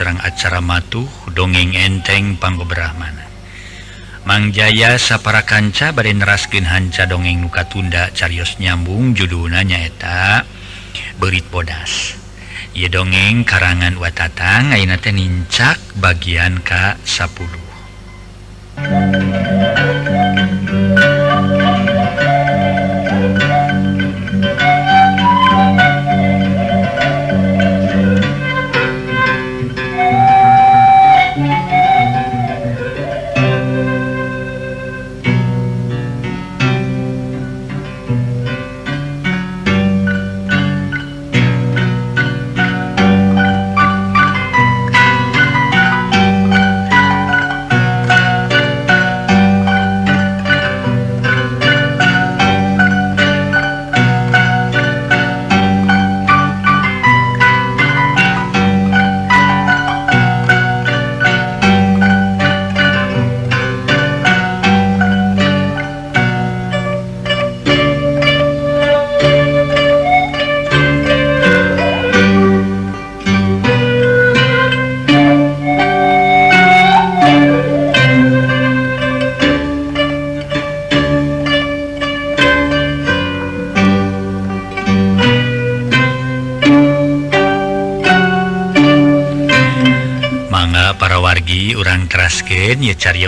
serang acara matuh dongeng enteng panggobrahmana. Mangjaya sapara kanca bad neraskin hanca dongeng nuka tunda carios nyambung judulna nyaeta berit bodas. Ye dongeng karangan watatang Ainate nincak bagian K10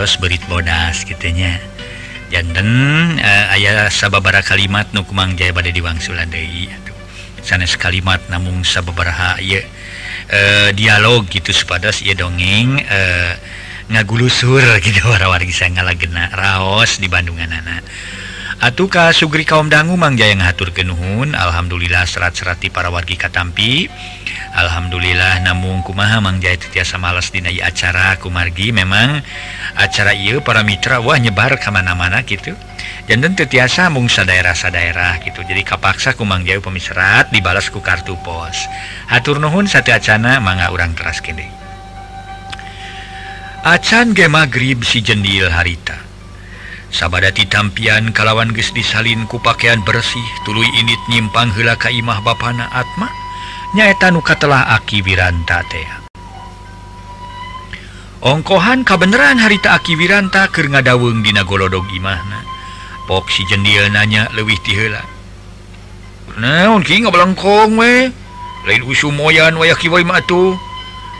Jos berit bodas gitunya jantan eh, uh, ayah sababara kalimat Nukumang Jaya badai diwangsulan Dei sanes kalimat namun sababaraha ye, uh, eh, dialog gitu sepadas ia dongeng uh, ngagulusur gitu war-war bisa gena Raos di Bandungan anak Atuka Sugri kaum dangu Mangjayang hatur genuhun Alhamdulillah serat-serati para wargi Katampi. Alhamdulillah namun kumaha Mangjaya males malas dinai acara kumargi. Memang acara I para Mitra Wah nyebar kemana-mana gitu jantan tetiasa mungsa daerah-sa daerah gitu jadi kapaksa kumang jauh pemiserat dibalas ku kartu pos. Hatur Nuhun satu acana manga orang keras kene. Acan ge magrib si jendil harita. sabadati tampian kalawan ges disalin ku pakaian bersih tulu init nyimpang hela Kaimah bapana Atma nyaeta nuka telah aki Wiranta tea ongkohan kabeneran harita aki Wiranta ke ngadaweng dina golodog imahna. Pok si jendil nanya ti heula. naon ki ngabalengkong we? Lain usum moyan wayah kiwai matu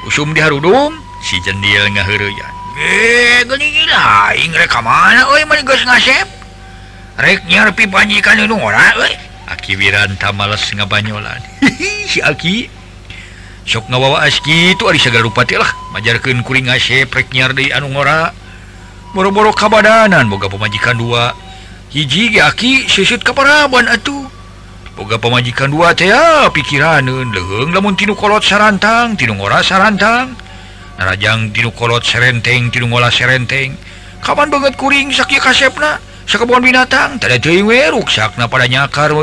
usum diharudung si jendil ngaheureuyan. reknya panjikan aki wiranta males nga Banyolan aki. Sok ngawawa aski itu lah, majarkan kuring asep reknyar di anu ngora. Boro-boro kabadanan boga pemajikan dua. Hiji aki sisut keparaban atuh boga pemajikan dua teh ah, pikiran leheng lamun tinu kolot sarantang tinu ngora sarantang. narajang tidukolot serenteng tidungola serenteng. Kapan banget kuring sakit kasepna? Sekebon binatang tak ada ceruk sakna pada nyakar.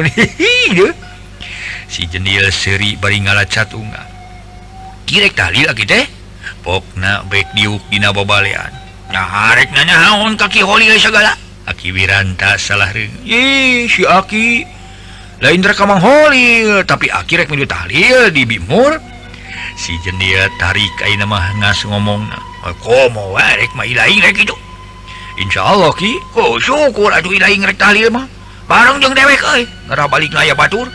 Si jenil seri bari ngalacat unggah kirek tali aki teh. Pokna baik diuk dina babalean nyaharek nanya haon kaki holi segala aki wiranta salah ring ih si aki. Lain rekamang holi tapi aki rek milu tahlil di bimur. si jendil tarik mah ngas ngomong Insya Allah ki. Oh, syukur aduh mah. Bareng jeung dewek eh. ngara balik aya batur.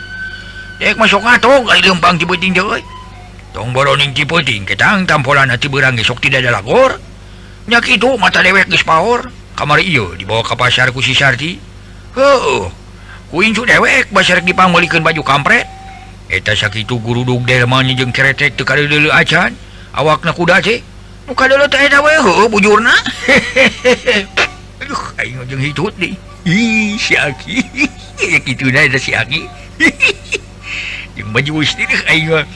Dek masuk ngatong kali lempang ciputing euy eh. tong boroning ciputing ketang tampolan hati berang sok tidak ada lagor. Nyak itu mata dewek geus paor. Kamar iyo dibawa ke pasar ku si Sarti. Heuh incu dewek basar dipangulikeun baju kampret. eta sakit guruduk delmanya jeung keretek teu dulu acan. Awak na kuda sih muka dulu teh dawe ho bujurna aduh aing jeung hitut di ih si aki. Ya kitu na eta si aki. Jeung baju istri deh aing mah.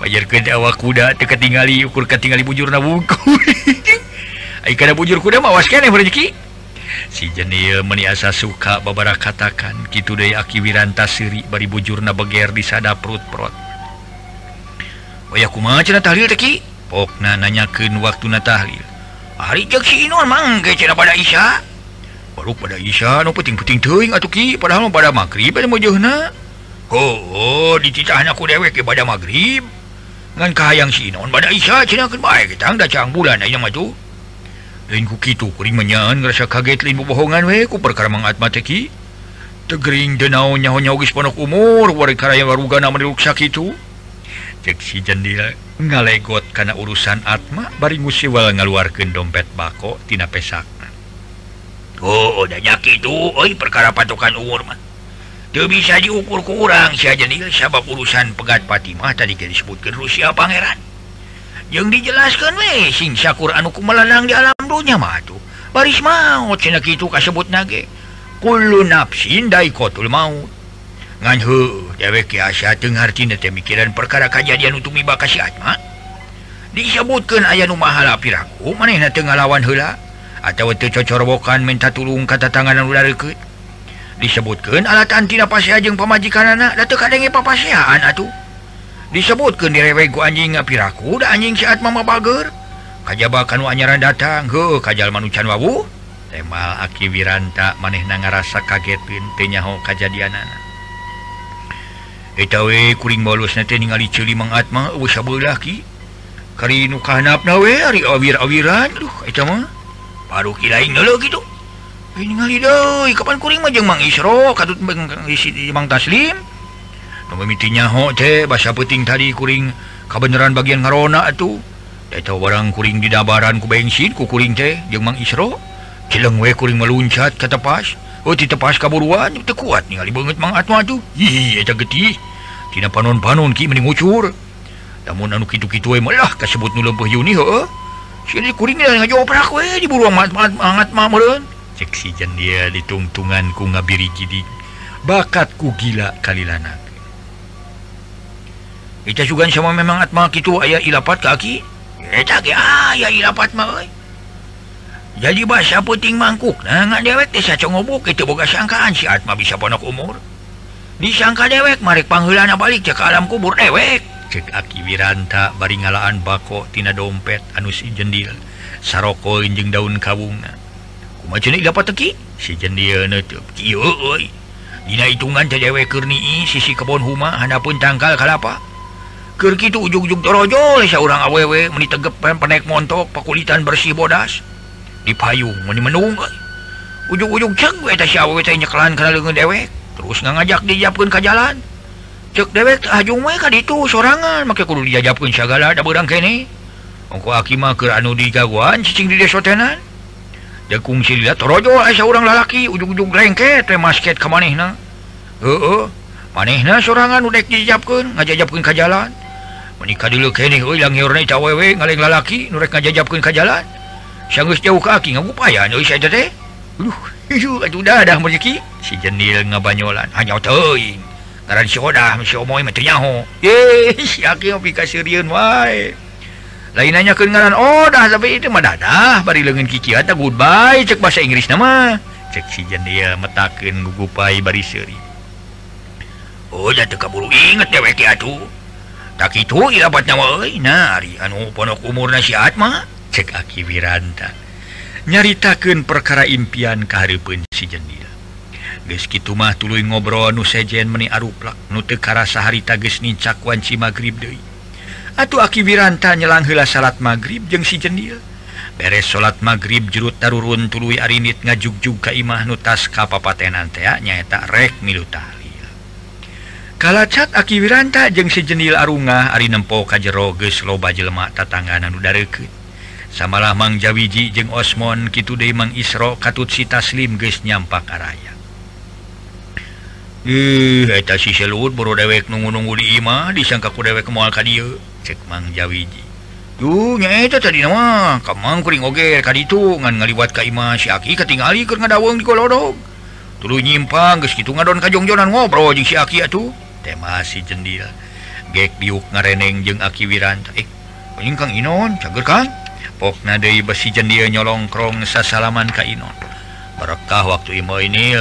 Bajarkeun awak kuda teu katingali ukur katingali bujurna buku aing kada bujur kuda mah awas keneh rezeki si jenil meniasa suka beberapa katakan gitu De aki wiranta siri bari bujurna beger di sada perut-prot oh teh tahlilpokna nanyaken waktu na tahlil. Hari pada Isya. Baru pada Isya no puting-puting teing atau Ki padahal pada magrib pada mujuna oh, oh aku dewek pada magrib dengan kahang sinon pada Isya cinakan baik kita dah cang bulan aja maju lingku gitu kuring menyahan ngerasa kaget lingku bohongan weku perkara mangatma teki tegering denau nyaho nyaho geus ponok umur wari karaya warugana meniluk sakitu cek si jendela ngalegot kana urusan atma bari ngusiwal ngaluarkeun dompet bako tina pesakna oh, oh udah nyakitu euy perkara patokan umur mah. Teu bisa diukur kurang si jendela sabab urusan pegat Fatimah tadi disebutkeun Rusia pangeran. Jeung dijelaskan we sing syakur anu kumalanang di alam amdonya matu baris maut itu kasebut nagekulu nafsindai kotul maut nganhu dewek kiasa Tengartina demikiran perkara kejadian untuk miba kasihma disebutkan ayah numahala piraku maneh Tenlawan hela atau cocorobokan minta tulung kata tanganan ular reket disebutkan alaatantina pasi ajeng pemajikan anak datu kadangnya papasiaan atuh disebutkan direwego anjing ngapiraku dan anjing saat mama bager kajjabakan anyaran datang. Ke kajal manucan wawu. Temal aki wiranta maneh na ngarasa kaget pintenyaho kejadian anak etawe kuring bolus nanti ningali celi mengatma usah laki kari nu kahanap nawe ari awir awiran duh eta mah baru kilain dulu gitu ningali doi kapan kuring mah jeung Mang Isro katut isi Mang Taslim. Nu mimiti nyaho teh bahasa peuting tadi kuring kabeneran bagian ngarona atuh. Eta barang kuring didabaran ku bensin kukuring teh jemang Isro Cileng we kuring meluncat ke tepas Oh tepas kaburuan kuat ningali banget mangat maju Ih eta getih Tina panon-panon ki mending ucur Namun anu kitu-kitu we malah kasebut nu leumpeuh Yuni heuh. Sini kuring ngajoprak we di buruang mangat mangat mah meureun. Cek si jan dia ditungtungan ku ngabiri gidik. Bakat ku gila kali lanak. Ita sugan sama memang atma kitu aya ilapat kaki. Eh, ah, jadi bahasa puting mangkuk? Nah, dewek desa congobuk itu boga sangkaan si Atma bisa ponok umur. Disangka dewek Marek panggulana balik cek alam kubur dewek. Cek aki Wiranta baringalaan bako tina dompet anus jendil saroko injing daun kawunga kuma jenik dapat teki? Si jendil nutup kiyo oi dina hitungan teh dewek kerni sisi kebon huma handapun tangkal kalapa. gitu ujug-jugrojol seorang awewe meni tegepan penek montok pekulitan bersih bodas. Dipayung meni menung. Ujung-ujung leungeun dewek. Terus ngajak dijapun ke jalan. Cek dewek ajung itu sorangan. Maka kudu dijapun segala ada berang kene. Ongko akima ke anu digaguan cicing di desotenan kungsi siliat rojo asa orang lalaki. Ujung-ujung lengket masket ke manehna. Heeh manehna sorangan udah dijapkan ngajajapkeun ka ke jalan. menikah dulu kewe ngaling lalaki nurek ngajajabkan ke jalan. Sanggus jauh kaki ngupaya nulis aja teh Duh, isu atuh dadah rezeki. Si jenil ngabanyolan hanya teuing ngaran si odah si omoy mah teu nyaho. Ye si aki ngopi ka wae lain nanya ke ngaran oh, odah tapi itu mah dadah bari leungeun kiki ah, eta goodbye. Cek bahasa Inggris nama. Cek si jenil metakeun gugupai bari seuri Oh, jatuh kaburu inget dewek atuh tak itu dapat anupondok umur nasihatma cek aki Wiranta. Nyaritakan perkara impian keharipun si jendil Geus kitu mah tulu ngobrol nu sejen meni aruplak nutekara harita tages nincak si magrib Dei atau aki Wiranta nyelanghela salat magrib jeung si jendil beres salat magrib jerut tarurun tulu arinit ngajug juga Imah nutas kapapatenan teak nyaeta rek milutan kalacat Aki Wiranta jeung sejenil Arungah Ari nempo kajeroges loba jelma tatanganan udareket samalah Mang Jawiji jeung Osmon Kitu Demang Isra katut si taslim geus nyampak karaya. Eta si selut boro dewek nunggu-nunggu di imah disangka ku dewek moal ka dieu cek Mang Jawiji. Duh itu tadi nama kamang kuring oge ka ditu ngan ngaliwat ka imah si Aki katingali keur ngadawung di kolodog tuluy nyimpang geus kitu ngadon kajongjonan ngobrol jeung si Aki atuh. tema si jendil gek diuk ngareneng jeung aki Wiranta eh ingkang Inon cager Kang pokna deui besi jendil nyolongkrong sasalaman ka Inon berkah waktu imah ini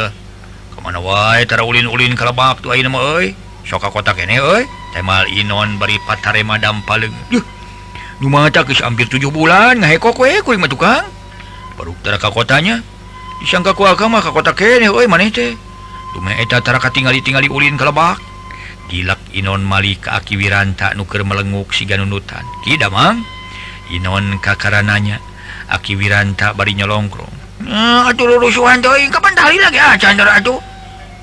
kemana wae tara ulin-ulin kalebak tu ayeuna mah euy sok ka kota kene euy temal Inon bari patarema dampaleung duh Lumata geus hampir tujuh bulan ngaheko we kuring mah tukang. Baruk tara ka kotanya. Disangka ku agama ka kota kene euy maneh teh. tumeh eta tara katingali-tingali ulin ka lebak. gilak Inon Malik Aki Wiranta nuker melenguk siganunutan tidak Mang. Inon kakarananya Aki Wiranta bari nyolongkrong hmm, atuh lurusuhan deui eh, kapan tali lagi? Ah candor atuh.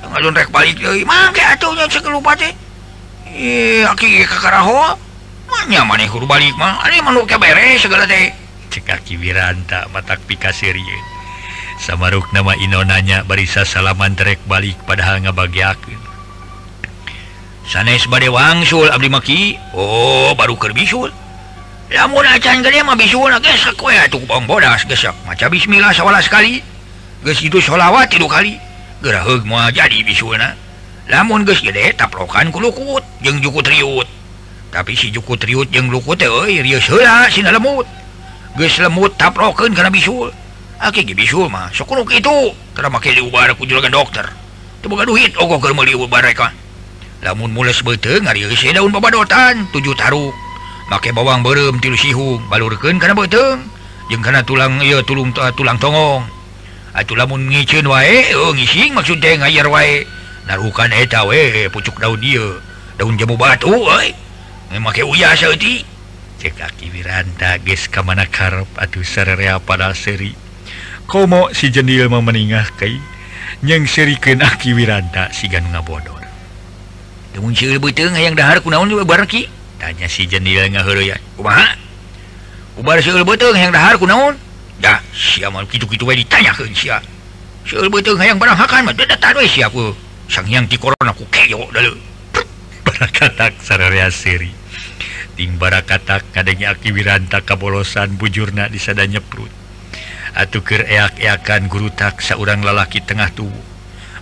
Ngalun rek balik deui eh, mangke atuh nya ceuk lupa teh ih aki kakaraho nya maneh kudu balik mah ari manuk ke beres segala teh cek aki wiranta matak pikasirieun samaruk nama inonanya barisa salaman rek balik padahal ngabagiakeun. sanes bade wangsul Abdi Maki. Oh baru kerbisul lamun acan gede mah bisul gesak we atuh bang bodas gesak maca bismillah sawalah sekali geus itu sholawat tilu kali. Gerah heug moal jadi bisulna lamun geus gede taplokan ku lukut jeung juku triut tapi si juku triut jeung lukut teh euy rieu heula sina lemut. Geus lemut taplokeun kana bisul aki ah, ge bisul mah sok itu. Karena make liubar ku juragan dokter. Teu boga duit ogoh keur meuli ubar mereka lamun mules bete ngariisi daun babadotan tujuh taruh make bawang berem tilu sihu balurken karena beteng jeung karena tulang ieu tulung eh, tulang tongong. Ah, atuh lamun ngicen wae oh ngising maksud teh ngayar wae. Narukan eta we pucuk daun dia. Daun jamu batu euy make uyah seuti cek aki Wiranta geus ka mana karep atuh sararea pada seri. Komo si jendil memeningah kai. Nyeng serikeun aki Wiranta sigan ngabodoh. yang dahar kunaon juga barki tanya si jendil ngaheureun kumaha ubar seueur beuteung hayang dahar kunaon? dah sia mah kitu-kitu we ditanyakeun sia seueur beuteung hayang barang hakan mah da taruh sia ku sang yang ti korona ku keyo daleu barakatak sararea siri ting barakatak kadangnya aki wiranta kabolosan bujurna disadanya perut. Atuh keur eak-eakan guru tak saurang lalaki tengah tubuh.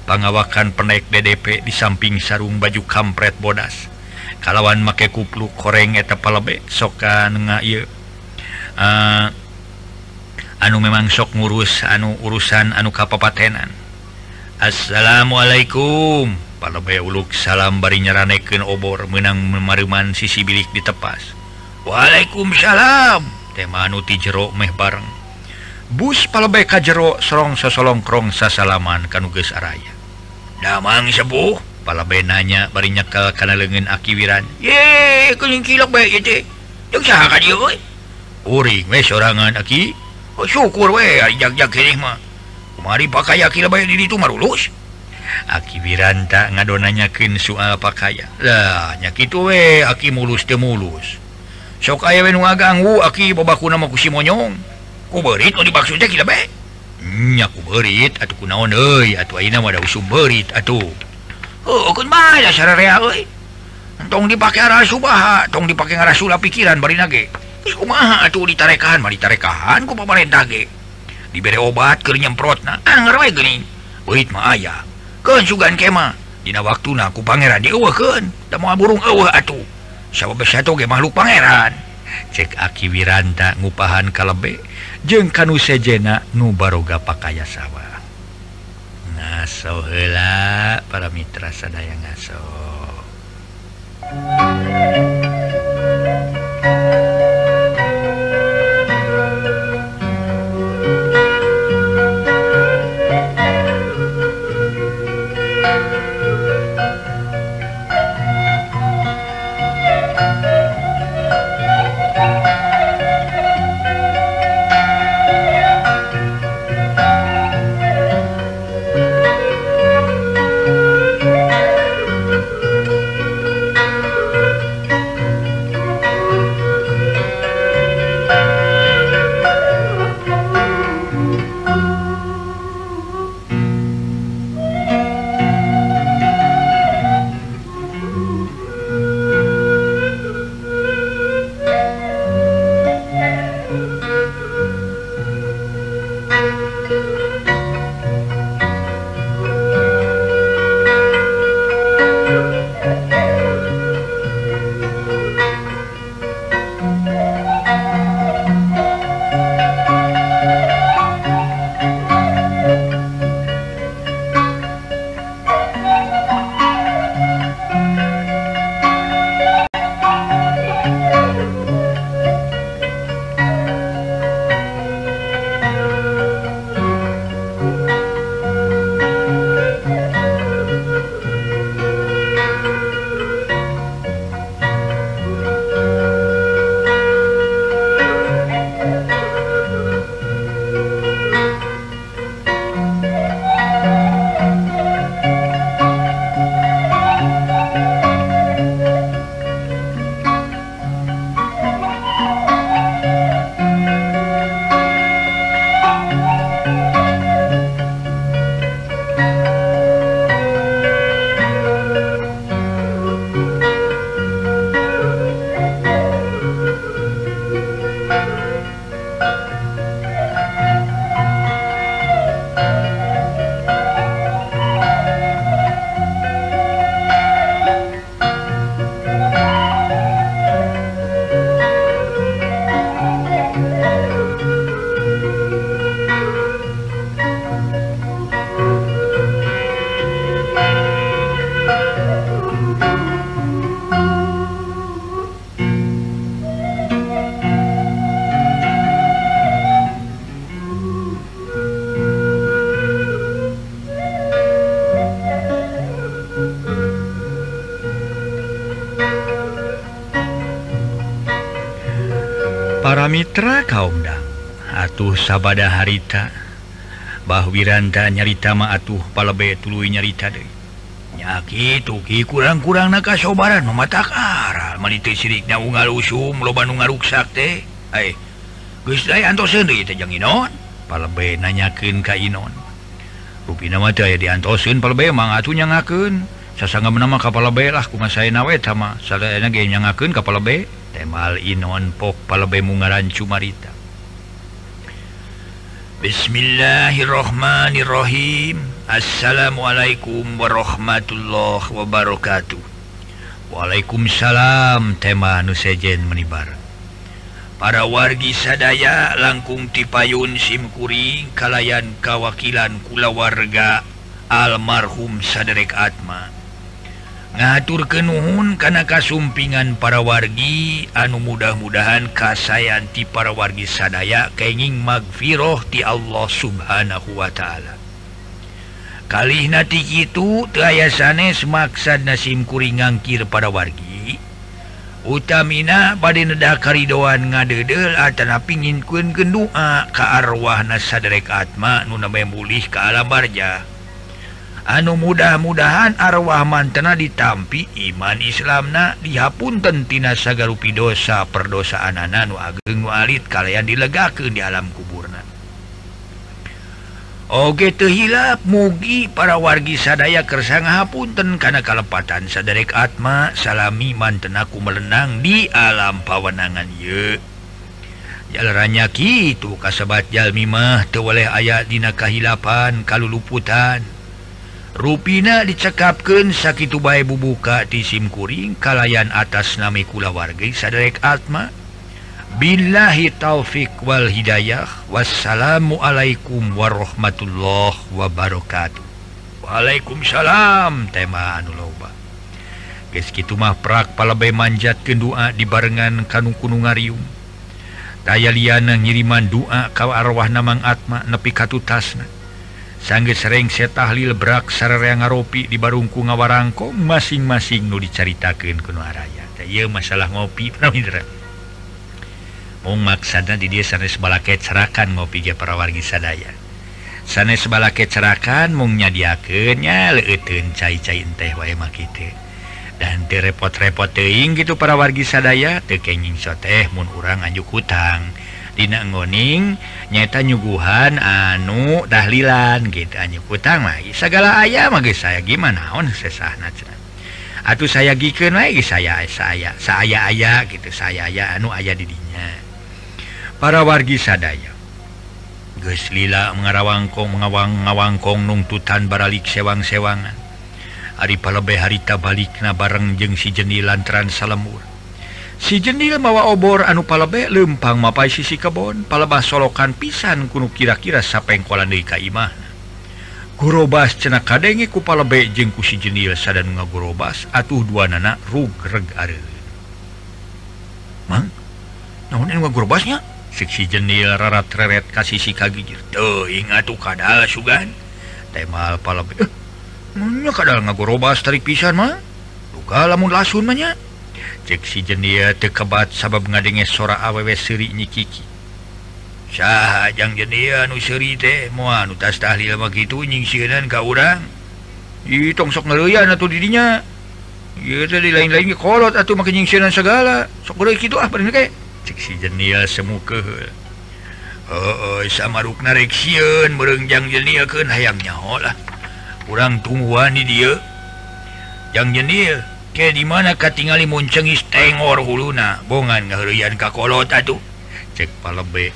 pangawakan penaik DDP di samping sarung baju kampret bodas. Kalawan make kupluk koreng eta palebe sokan nga uh, ah, anu memang sok ngurus anu urusan anu kapapatenan. Assalamualaikum. Palebe uluk salam bari nyeraneken obor menang memaruman sisi bilik ditepas Waalaikumsalam. Tema anu ti jero meh bareng. Bus palebe ka jero serrong sosolongkrong sasalaman kanuges araya. damang sepuh pala benanya bari nyekel kana leungeun Aki Wiran. Ye kuning kilok bae ieu teh jeung saha ka dieu eh. we uring we sorangan Aki. Oh, syukur we. Jag-jag keneh mah kumari pakaya Aki bae di ditu marulus. Aki Wiran tak ngadonanyakeun soal pakaya lah nya kitu we. Aki mulus teu mulus. Sok aya we nu ngaganggu Aki babakuna mah ku si monyong ku beurit nu dimaksud teh kieu bae nyaku berit atau kunaon euy atuh ayeuna mah da usum berit atuh. Heuh keun bae da sararea euy. Tong dipake arah subaha tong dipake ngarah sula pikiran bari nage. Geus kumaha atuh ditarekahan mah ditarekahan ku pamarentah ge dibere obat keur nyemprotna anger ah, wae geuning beurit mah aya. Keun sugan kema dina waktuna ku pangeran dieuweuhkeun da moal burung eueuh atuh. Sabab satu ge makhluk pangeran. Cek aki wiranta ngupahan kalebe. jeung kanu sejena nu baroga pakaya sawah ngaso hela para mitra sadaya ngaso. Pamitra kaumdang atuh sabada harita. Bahwiranta nyaritama atuh palebe tulu nyarita de nyaki tuki kurang-kurang naka sobaran memata arah meniti siriknya unggal usum lo Bandung ngaruksak teh. Eh Gus antos sendiri teh jang inon. Palebe nanyakeun ka inon. Rupina mah teh diantoseun palebe mang atuh nyangakeun. Sasanga menama ka palebe lah kumaha saya nawe sama sadayana ge nyangakeun ka palebe temal Inon pok palebe mungaran Cumarita Bismillahirrohmanirrohim Assalamualaikum warahmatullahi wabarakatuh. Waalaikumsalam tema Nusejen menibar. Para wargi sadaya langkung tipayun SIMkuring Kalayan kawakilan kulawarga almarhum Saderek Atma. ngaturkenuhun karena kasumpingan para wargi anu mudah-mudahan kasayanti para wargi sadaya kenging magfiroh ti Allah subhanahu Wa ta'ala. Kali nati itu ayasanes maksad nasimkuring ngangkir pada wargi. Utamina baddah karidoan ngadedel atana pingin kuen kedua kearwah nasadrek Atma nunamembulih ke alam barja anu mudah-mudahan arwah mantena ditampi iman Islamna dihapun tentina sagarupi dosa perdosaan ananu ageng walid kalian dilegakan di alam kuburna. Oke tehilap mugi para wargi sadaya kersangahapunten karena kalepatan sadarek Atma salami mantenaku melenang di alam pawenangan ye. Jalannya Ki kasebat Jalmimah tewaleh ayat Dina kahilapan kalau luputan Ruina dicekapkan sakit bae bubuka di SIMkuring kalayan atas nami kula warga saderek Atma. Billahi taufik Wal Hidayah. Wassalamualaikum warahmatullah wabarakatuh. Waalaikumsalam tema anu loba. Geski mah prak palabai manjat kedua di barengan kanung kunungarium Daya liana ngiriman doa kau arwah namang Atma nepi katu tasna sangge serreng setahlil brak sarre ngaropi di barungku ngawarangko masing-masing nu dicaritakan ke masalah ngopi Pramindra maksana di dia sanes balaket cerakan ngopi ge para wargi sadaya. Sanes balaket cerakan mung nyadiakeunnya leuten cai-cai teh wae makite dan terepot-repot teing gitu para wargi sadaya tekenging soteh mun urang anjuk hutang. Dina ngoning nyata nyuguhan anu dahlilan gitu. Anyu utang segala ayam geus saya gimana? On cenah? Atuh saya giken lagi saya saya saya aya gitu saya aya anu ayah didinya para wargi sadaya geslila mengarawangkong mengawang ngawangkong nungtutan baralik sewang-sewangan. Ari palebe harita balik na bareng jeng si jenilan lantaran salemur. si jenil mawa obor anu palebe lempang mapai sisi kebon palebah solokan pisan kuno kira-kira sapengkolan di Kaimah gurubas cenak kadenge ku palebe jengku si jenil sadan ngagurubas atuh dua nana rugreg are. Mang naon ini gurubasnya siksi jenil rarat reret ka sisi kagijir teu ingat tuh kadal sugan. Temal palebe eh, mana kadal ngagurubas tarik pisan mah duka lamun lasun mah cek si jenia tekebat sabab ngadenge sora awewe seri nyikiki Syah yang jenia nu seri teh moal nu tas tahlil mah kitu nying ka urang. Ih tong sok ngeureuyana atuh didinya. Ieu di lain-lain kolot atuh make nying sieunan segala. Sok geureuy kitu ah bener ke. Cek si jenia semu keheul. Heeh, sama rukna rek sieun jang jenia keun hayang nyaho lah. Urang tungguan di dieu. Jang jenia Oke di manakah tinggal muncengis tengor huluna? Bongan ngerian kakolot tuh cek palebe.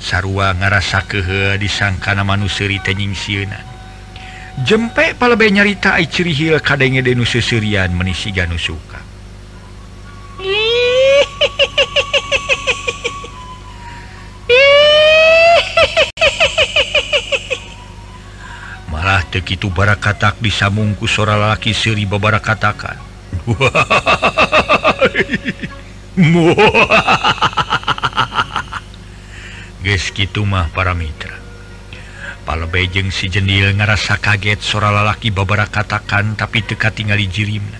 Sarua ngarasa kehe disangkana manusri tenying siuna jempek palebe nyarita ai cirihil kadenge denu seserian menisi ganu suka. Malah tekitu bara katak disambungku sora lalaki seri babara katakan Gimah para Mitra. Palebejeng si jenil ngerasa kaget sora lalaki babara katakan tapi teka tinggal jirimna.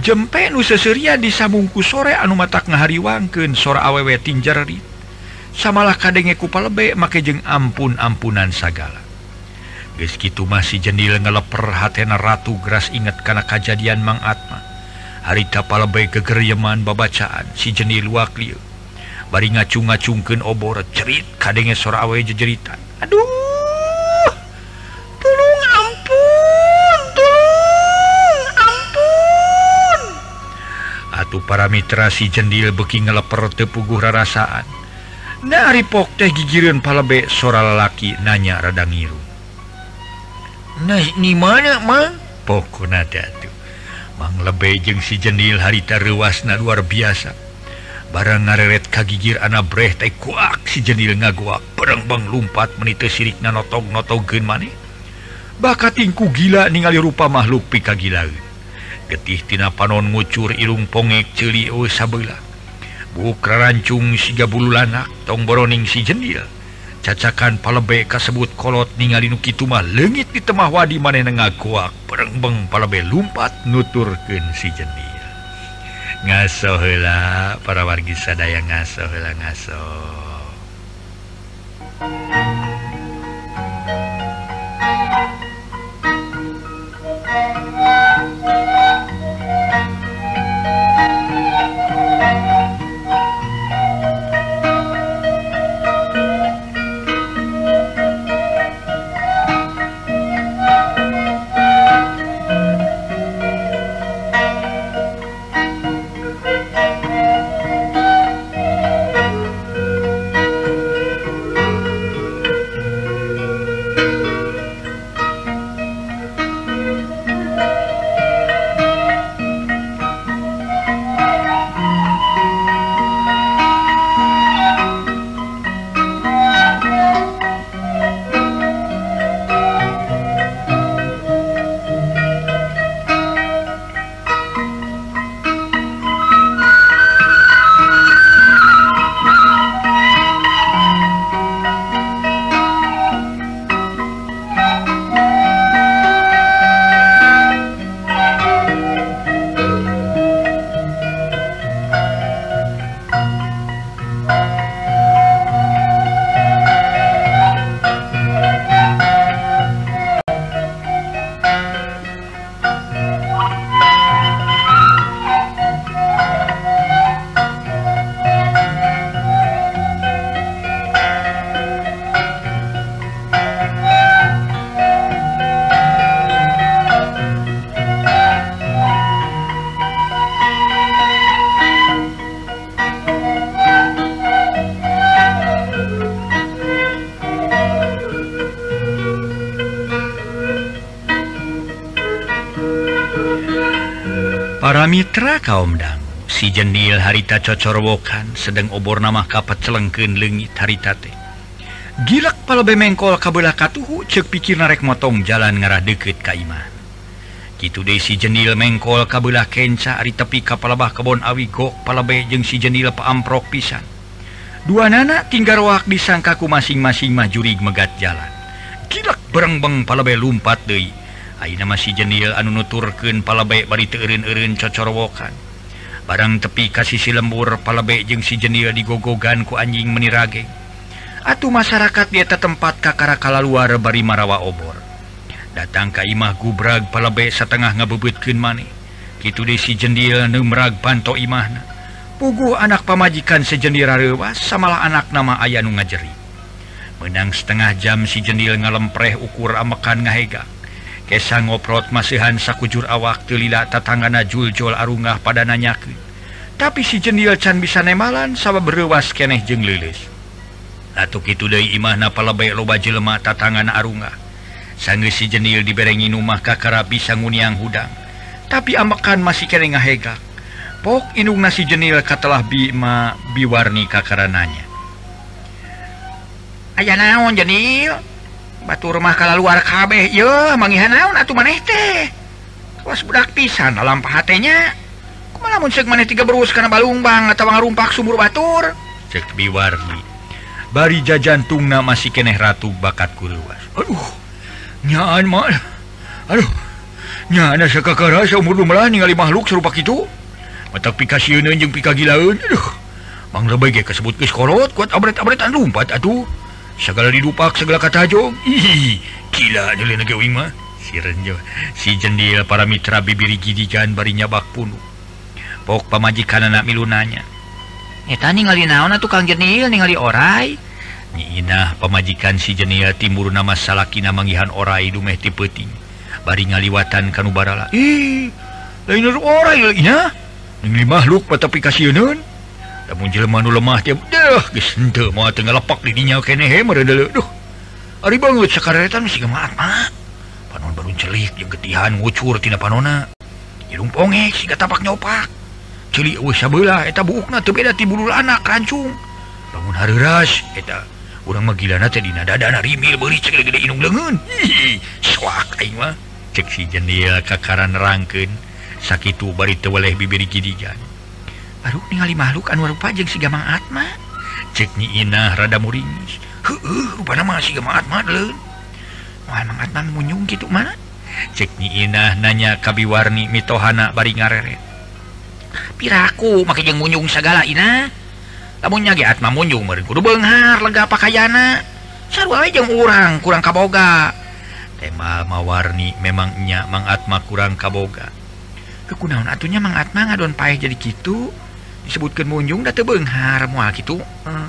Jempe nuseria disambungku sore anu matak ngahariwangken sora awewe tinjarri samalah kadengeku palebek make jeng ampun ampunan sagala. gitu masih jendil ngeleperhatena Ratu Gras ingat karena kejadian Mang Atma. Haritapala baik kegeryeman babacaan si jenil wakli bari ngacung-ngacungken obor cerit kadenge sorawe jejeritan Aduh tolong ampun tolong ampun. Atuh para mitra si jendil beki ngeleper tepuguh rarasaan. Nari pok teh gigireun palebek sora lalaki nanya radang ngiru. ni mana pokok lebe jeng si jenil harita ruasna luar biasa. Barang ngareret kagigir anak teh kuak si jenil ngaguak perembang lumpat menite sirik na notog gen maneh bakat tingku gila ningali rupa makhluk pika gila getihtina panon ngucur irung pongek celi sabelah bukra rancung siga bulu lanak tongboroning si jenil. cacakan palebe kasebut kolot ningali Nukitumah legit ditemah wadi maneh ngakuak perengbeng palebe lumpat nuturken si jeni ngasola para wargi sadaya ngaso ngaso. para Mitra kaum dang si jenil harita cocorwokan sedang obor nama kapat celengken lenggit haritate gilak pala bemengkol kabelah katuhu cek pikir narek motong jalan ngarah deket kaiman gitu deh si jenil mengkol kabelah kenca ari tepi kapalabah kebon awi gok palabe jeng si jenil paamprok pisan. Dua nana tinggal wak disangkaku masing-masing majurig megat jalan. Gilak berengbeng palabe lumpat deh Aina masih jenil anu nuturken pala baik bari terin-erin cocorowokan barang tepi kasih si lembur pala jeung si jenil digogogan ku anjing menirage. Atuh masyarakat diata tempat kakarakala luar bari marawa obor. Datang Ka Imah gubrag pala baik setengah ngabubutkin maneh gitu si jendil numrag panto Imahna. Pugu anak pamajikan sejendira rewas samalah anak nama ayanu ngajeri. Menang setengah jam si jendil ngalempreh ukur amekan ngahega. Kesa ngoprot masihan sakujur awak telila tatangana juljol arungah pada nanyaku. Tapi si jendil can bisa nemalan sama berewas keneh jeng lilis. Latuk itu dari imah napa lebay loba jelema tatangana arungah. Sangge si jendil diberengi rumah kakara bisa nguniang hudang. Tapi amakan masih kere ngahegak. Pok inung nasi jenil katalah bima biwarni kakarananya. Ayah naon jenil? batu rumah kalau luar kabeh. Yo mangihan naon atuh maneh teh? Was budak pisan dalam pahatenya. Kumaha lamun ceuk maneh tiga berus kana balumbang atawa ngarumpak sumur batur? Cek biwarni bari jajantungna masih keneh ratu bakat luas aduh nyaan mah aduh nyaana sakakara saumur lumrah ningali makhluk serupa kitu. Mata pikasieuneun jeung pikagilaeun aduh. Bang lebih kesebut korot kuat abret-abretan lumpat atuh. segala didupak segala katajo gila si jendil para Mitra bibiri gidikan barinya bak punu. Pok pamajikan anak milunanya Nah pemajikan si jenia timur nama salahkin mangihan orai dumeh ti peting bari ngaliwatan kanubarala makhluk patapikasiun Jelmanu lemah didinya banget sekaretan panon baru celik yang ketihan ngucur tina panona. Hidung ponge siga tapak nyopak. Cilik eueuh sabeula eta buukna teu beda ti anak rancung. Bangun hareuras eta urang mah gilana teh dina dadana rimil beuli cek gede inung leungeun swak aing mah. Cek si jendela kakaran rangkeun sakitu bari teu weleh bibiri kidigan baru ningali makhluk anu rupa jeung si Gamang Atma. Ceknyi Inah rada muringis. Heueuh rupana mah si Gamang Atma leun Mang Atma munyung gitu mana ceknyi Inah nanya kabiwarni mitohana bari ngareret. Piraku make jeung munyung sagala Inah lamun nyage Atma munyung meureun kudu beunghar lega pakayana. Sarua we jeung urang kurang kaboga. Tema mawarni memang nya Mang Atma kurang kaboga. Kekunaun atunya Mang Atma ngadon paeh jadi gitu disebutkan munjung data Benghar mua gitu. Uh,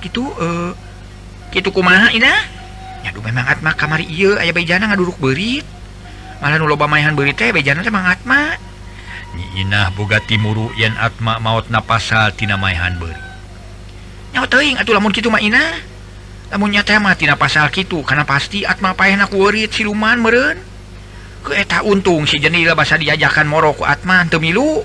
gitu uh, gitu kumaha Inahdu memangma kamari iya aya bejana ngaduruk berit. Malah nuloba mayan beri teh bejana mangma Inah boga timuru yen atma maut napasal tina mayan beri nyawa teing atuh lamun kitu mah Inah lamun nyata mah tina pasal kitu karena pasti atma payahna ku eurit siluman meureun. Ku eta untung si jenila basa diajakan moro ku atma teu milu.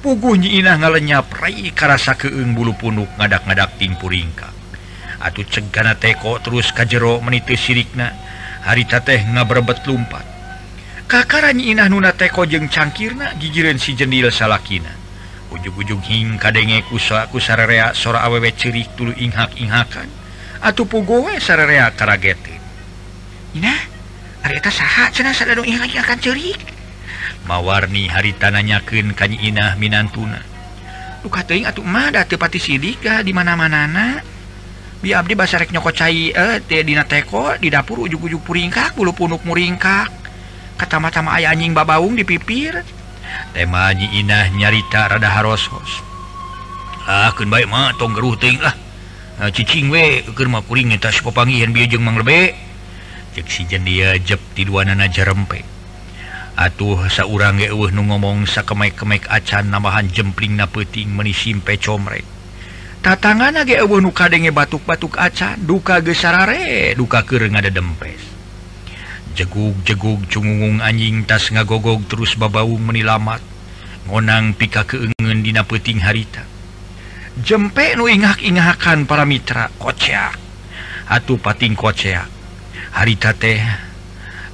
pugu nyiinah ngalenya prai karasa keeng bulu punuk ngadak-ngadak timpuringka Atuh cegana teko terus kajjero meniti sirikna harita teh ngaberebet lumpat. Kakara nyiinah nuna teko jeung cangkirna gigiran si jendil salakina. Ujug-ujung hing kadenge kusa kusarea sora awewe cirik tulu inghak-inghakan. Atuh pugowe sarea karagetin. Inah Ari eta saha cenah sadanu lagi akan ceurik? mawarni hari tananyaken kanyi inah Minantuna. Luka teing atuh mada tepati sidika di mana-manana? Bi abdi basa rek nyoko cai eh teh dina teko di dapur ujug-ujug puringkak bulu punuk muringkak. Katama-tama aya anjing babaung dipipir tema nyi inah nyarita rada harosos ah keun baik mah tong geruh teuing ah cicing we keur mah kuring eta si bieu jeung mang lebe. Cek si jeun jep ti duanana jarempe atuh seorang uh nu ngomong sakemaik-kemek acan namahan jempling na peting menisimpe comrek tatangan ge uh nu kadenge batuk-batuk acan duka gesarare duka keur ada dempes jegug-jegug cungungung anjing tas ngagogog terus babaung menilamat ngonang pika keengen dina peting harita. Jempe nu ingak-ingakan para mitra kocea atuh pating kocea harita teh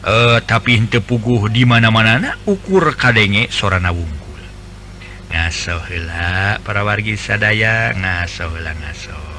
Uh, tapi henteu puguh di mana-mana ukur kadenge sorana ngaso heula para wargi sadaya ngasola ngaso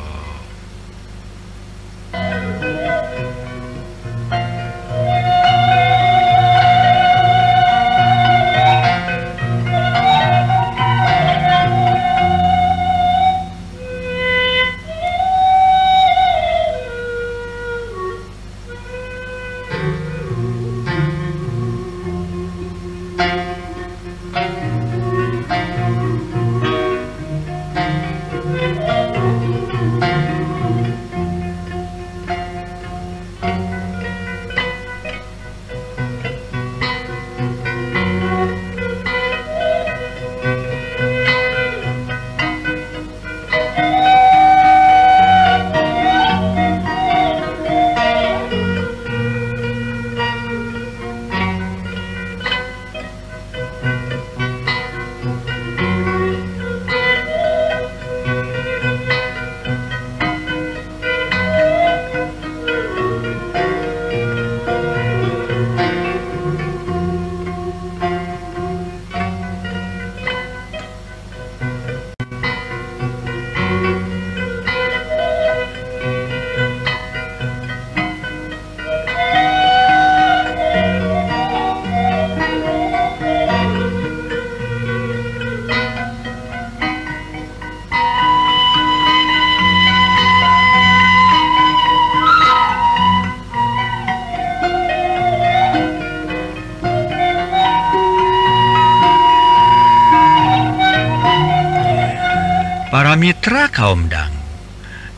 kaumdang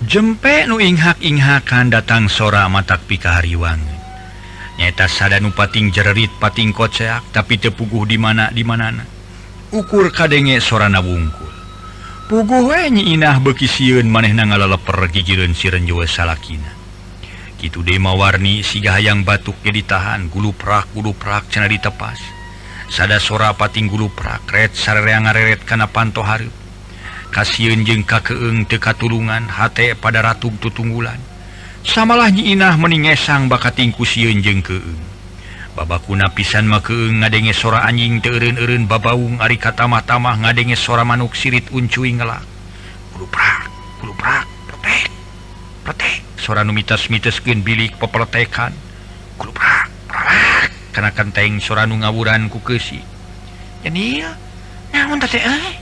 jempe nu inghak inghakan datang sora matak pikahariwangi nyata sada nu pating jererit pating koceak tapi tepuguh di mana di manana. Ukur kadenge sora nabungkul puguh we nyi inah beki sieun maneh na ngalaleper gigireun siren jawa salakina. Kitu Demawarni siga hayang batuk jadi ditahan gulu prak gulu prak cena ditepas. Sada sora pating gulu prak ret sarereang ngareret kana panto hareup. kasiun jeung kakeung teka turungan hate pada ratu tutunggulan. Samalah nyiinah meningesang bakatingku siun jeung keung babakuna pisan makeung ngadenge sora anjing teun-un babaung ari kata-tamah ngadenge sora manuk sirit uncuing ngelak. Prak prak protek protek. Sora numitas miteskeun bilik pepertekan. Kuluprak prak kana kenteng sora nu ngawuran ku kesi jadi naon teh eh?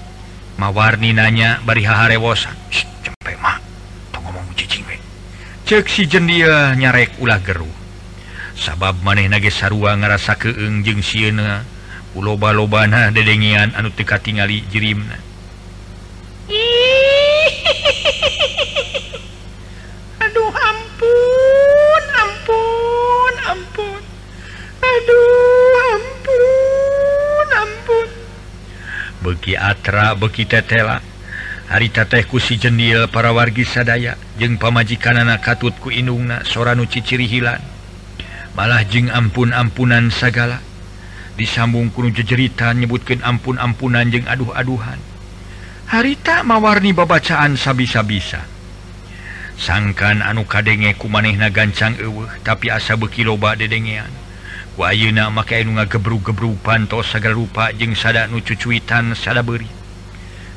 mawarni nanya bari haharewosan ngomong cek si jendia nyarek ulah geruh sabab maneh nage sarua ngarasa keeng jeung siena loba-lobana dedengean anu teka tingali jirimna aduh ampun ampun ampun. Aduh. beki atra beki tetela. Harita tehku si jendil para wargi sadaya. Jeung pamajikan anak katutku inungna nu ciciri hilan. Malah jeng ampun-ampunan sagala. Disambung kuno jejerita nyebutkan ampun-ampunan jeung aduh-aduhan. Harita mawarni babacaan sabisa-bisa. Sangkan anu kadenge ku manehna gancang eueuh tapi asa beki loba dedengean. Wayuna maka nga gebru-gebru pantos saga rupa jeung sada nu cucuitan sada beri.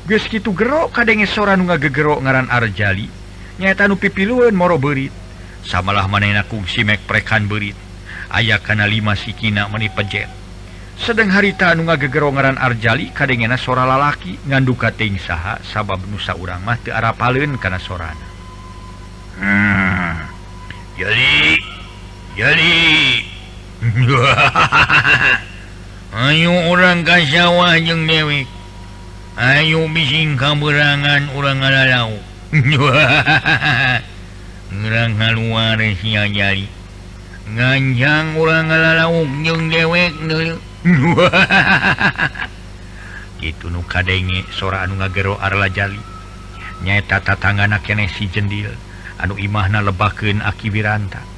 Ges gitu gerok kadenge sora nu ngagegerok ngaran Arjali. Nyata nu pipilueun moro berit. Samalah manehna kungsi mek prekan berit. Aya kana lima sikina meni pejet. Sedang harita anu ngagegero ngaran Arjali kadengena sora lalaki ngandu kating saha sabab nusa urang mah teu arapaleun kana sorana. Hmm. jadi jadi Ayo orang Kasawa jeung dewek Ayo bising kaberangan orang ngalalau Ngerang keluar si jari. Ganjang orang ngalalau jeung dewek dulu. Itu nu kadenge sora anu ngagero arla jali Nyeta tatangana kene si jendil. Anu imahna lebakeun aki wiranta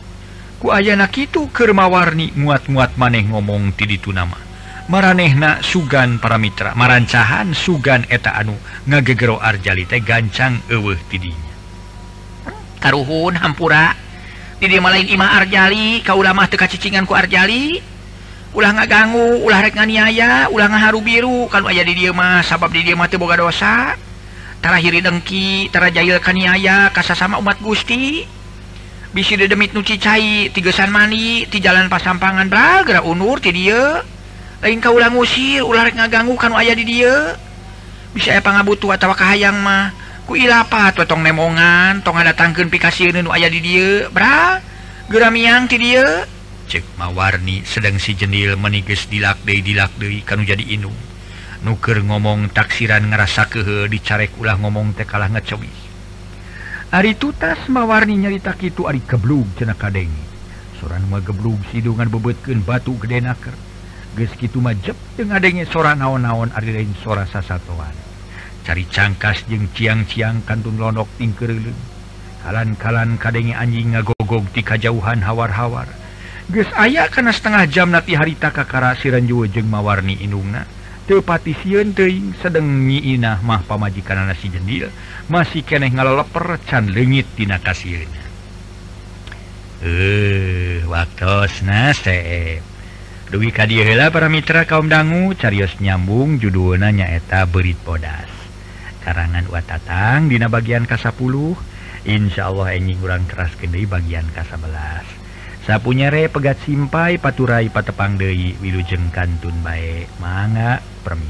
ku ayana kitu Kermawarni muat-muat maneh ngomong ti itu nama maranehna sugan para Mitra marancahan sugan eta anu ngagegero Arjalite gancang eweh tidinya taruhun hampura. Didi malain imah Arjali kau mah teka kacicingan ku Arjali. Ulah ngaganggu ulah rek nganiaya ulah ngaharu biru. Kan aya di dia mah sabab di dia mah teu boga dosa. Tara hiri dengki tara jahil kaniaya kasasama umat Gusti. bisi demit nuci cair tigesan mani di jalan pasampangan bragra unur ti dia. Lain kau ulang ulah ular ngaganggu kan ayah di dia. Bisa pangabutu atawa kahayang mah ku ilapat wetong nemongan tong ada tangkeun pikasieun nu aya di dia. Bra geramiang ti dia. Cek mawarni sedang si jenil meniges dilak deui dilak deui kanu jadi inung nuker ngomong taksiran ngerasa kehe dicarek ulah ngomong teh kalah ngecobi Ari tutas mawarni nyarita kitu Ari keblug cena kadengi soran mageblug sidungan bebetkeun batu gede naker. Geus kitu mah jep jeung adenge sora naon-naon ari lain sora sasatoan. Cari cangkas jeung ciang-ciang kantun londok tingkeureuleuh kalan-kalan kadenge anjing ngagogog ti kajauhan hawar-hawar. Geus aya kana setengah jam nati harita kakara siranjuwe jeung mawarni indungna. tepati teing sedeng nyiinah mah pamajikan nasi jendil masih keneh ngaleper can lengit tina kasieunna eh waktu nasep duwi ka dieu heula para mitra kaum dangu carios nyambung judulna nyaeta berit podas karangan watatang dina bagian ka 10 insyaallah enjing urang keras deui bagian ka 11 sapunyare pegat simpai paturai patepang Dewi wilujeng kantun baik manga para mim.